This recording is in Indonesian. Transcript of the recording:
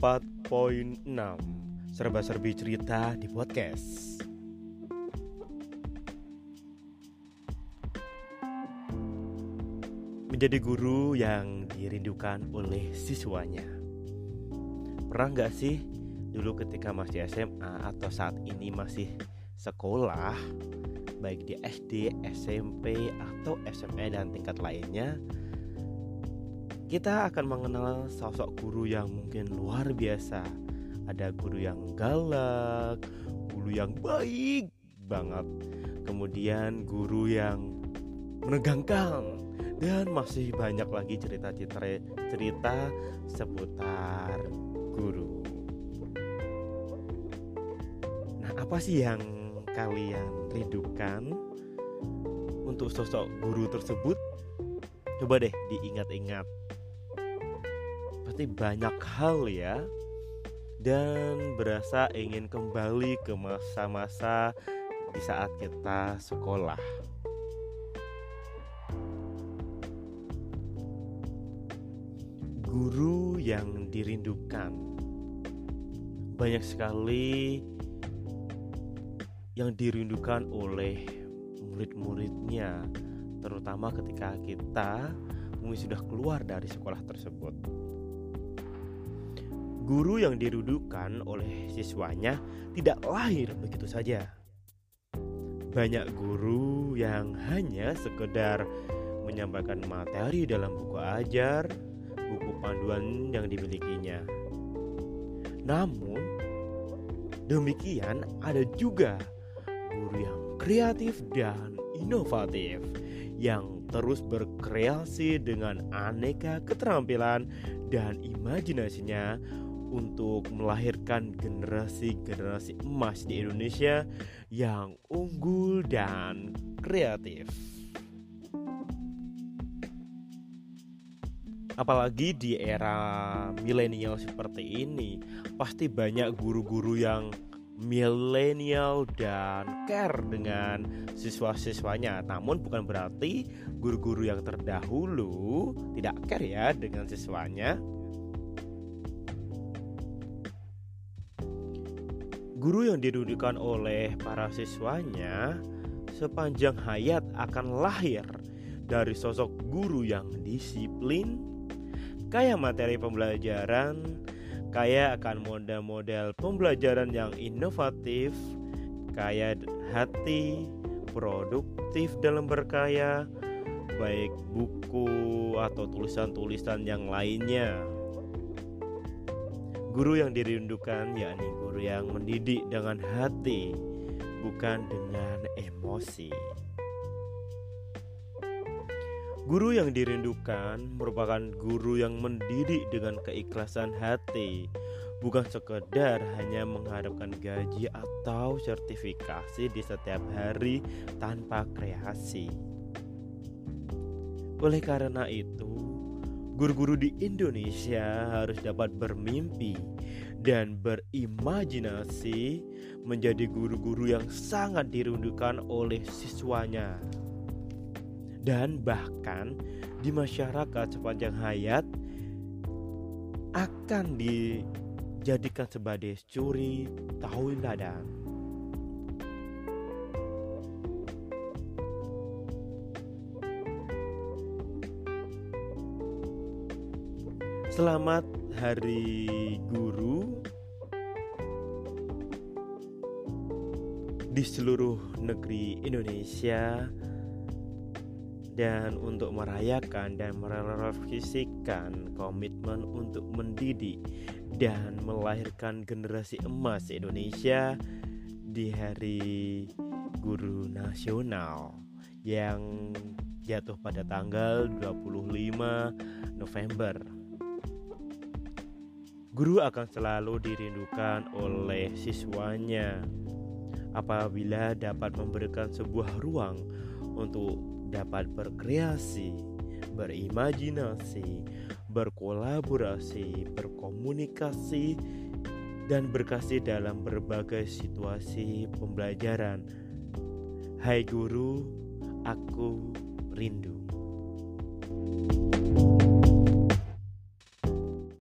94.6 Serba-serbi cerita di podcast. Menjadi guru yang dirindukan oleh siswanya. Pernah nggak sih dulu ketika masih SMA atau saat ini masih sekolah Baik di SD, SMP, atau SMA dan tingkat lainnya kita akan mengenal sosok guru yang mungkin luar biasa. Ada guru yang galak, guru yang baik banget, kemudian guru yang menegangkan, dan masih banyak lagi cerita-cerita cerita seputar guru. Nah, apa sih yang kalian rindukan untuk sosok guru tersebut? Coba deh diingat-ingat pasti banyak hal ya dan berasa ingin kembali ke masa-masa di saat kita sekolah. Guru yang dirindukan banyak sekali yang dirindukan oleh murid-muridnya, terutama ketika kita mungkin sudah keluar dari sekolah tersebut. Guru yang dirudukan oleh siswanya tidak lahir begitu saja. Banyak guru yang hanya sekedar menyampaikan materi dalam buku ajar, buku panduan yang dimilikinya. Namun, demikian ada juga guru yang kreatif dan inovatif yang terus berkreasi dengan aneka keterampilan dan imajinasinya untuk melahirkan generasi-generasi emas di Indonesia yang unggul dan kreatif. Apalagi di era milenial seperti ini, pasti banyak guru-guru yang milenial dan care dengan siswa-siswanya. Namun bukan berarti guru-guru yang terdahulu tidak care ya dengan siswanya. Guru yang didudukan oleh para siswanya sepanjang hayat akan lahir dari sosok guru yang disiplin, kaya materi pembelajaran, kaya akan model-model pembelajaran yang inovatif, kaya hati, produktif dalam berkaya, baik buku atau tulisan-tulisan yang lainnya. Guru yang dirindukan yakni guru yang mendidik dengan hati, bukan dengan emosi. Guru yang dirindukan merupakan guru yang mendidik dengan keikhlasan hati, bukan sekedar hanya mengharapkan gaji atau sertifikasi di setiap hari tanpa kreasi. Oleh karena itu, Guru-guru di Indonesia harus dapat bermimpi dan berimajinasi menjadi guru-guru yang sangat dirindukan oleh siswanya. Dan bahkan di masyarakat sepanjang hayat akan dijadikan sebagai curi tauladan. Selamat Hari Guru. Di seluruh negeri Indonesia. Dan untuk merayakan dan merefleksikan komitmen untuk mendidik dan melahirkan generasi emas Indonesia di Hari Guru Nasional yang jatuh pada tanggal 25 November Guru akan selalu dirindukan oleh siswanya apabila dapat memberikan sebuah ruang untuk dapat berkreasi, berimajinasi, berkolaborasi, berkomunikasi, dan berkasih dalam berbagai situasi pembelajaran. Hai guru, aku rindu. thank you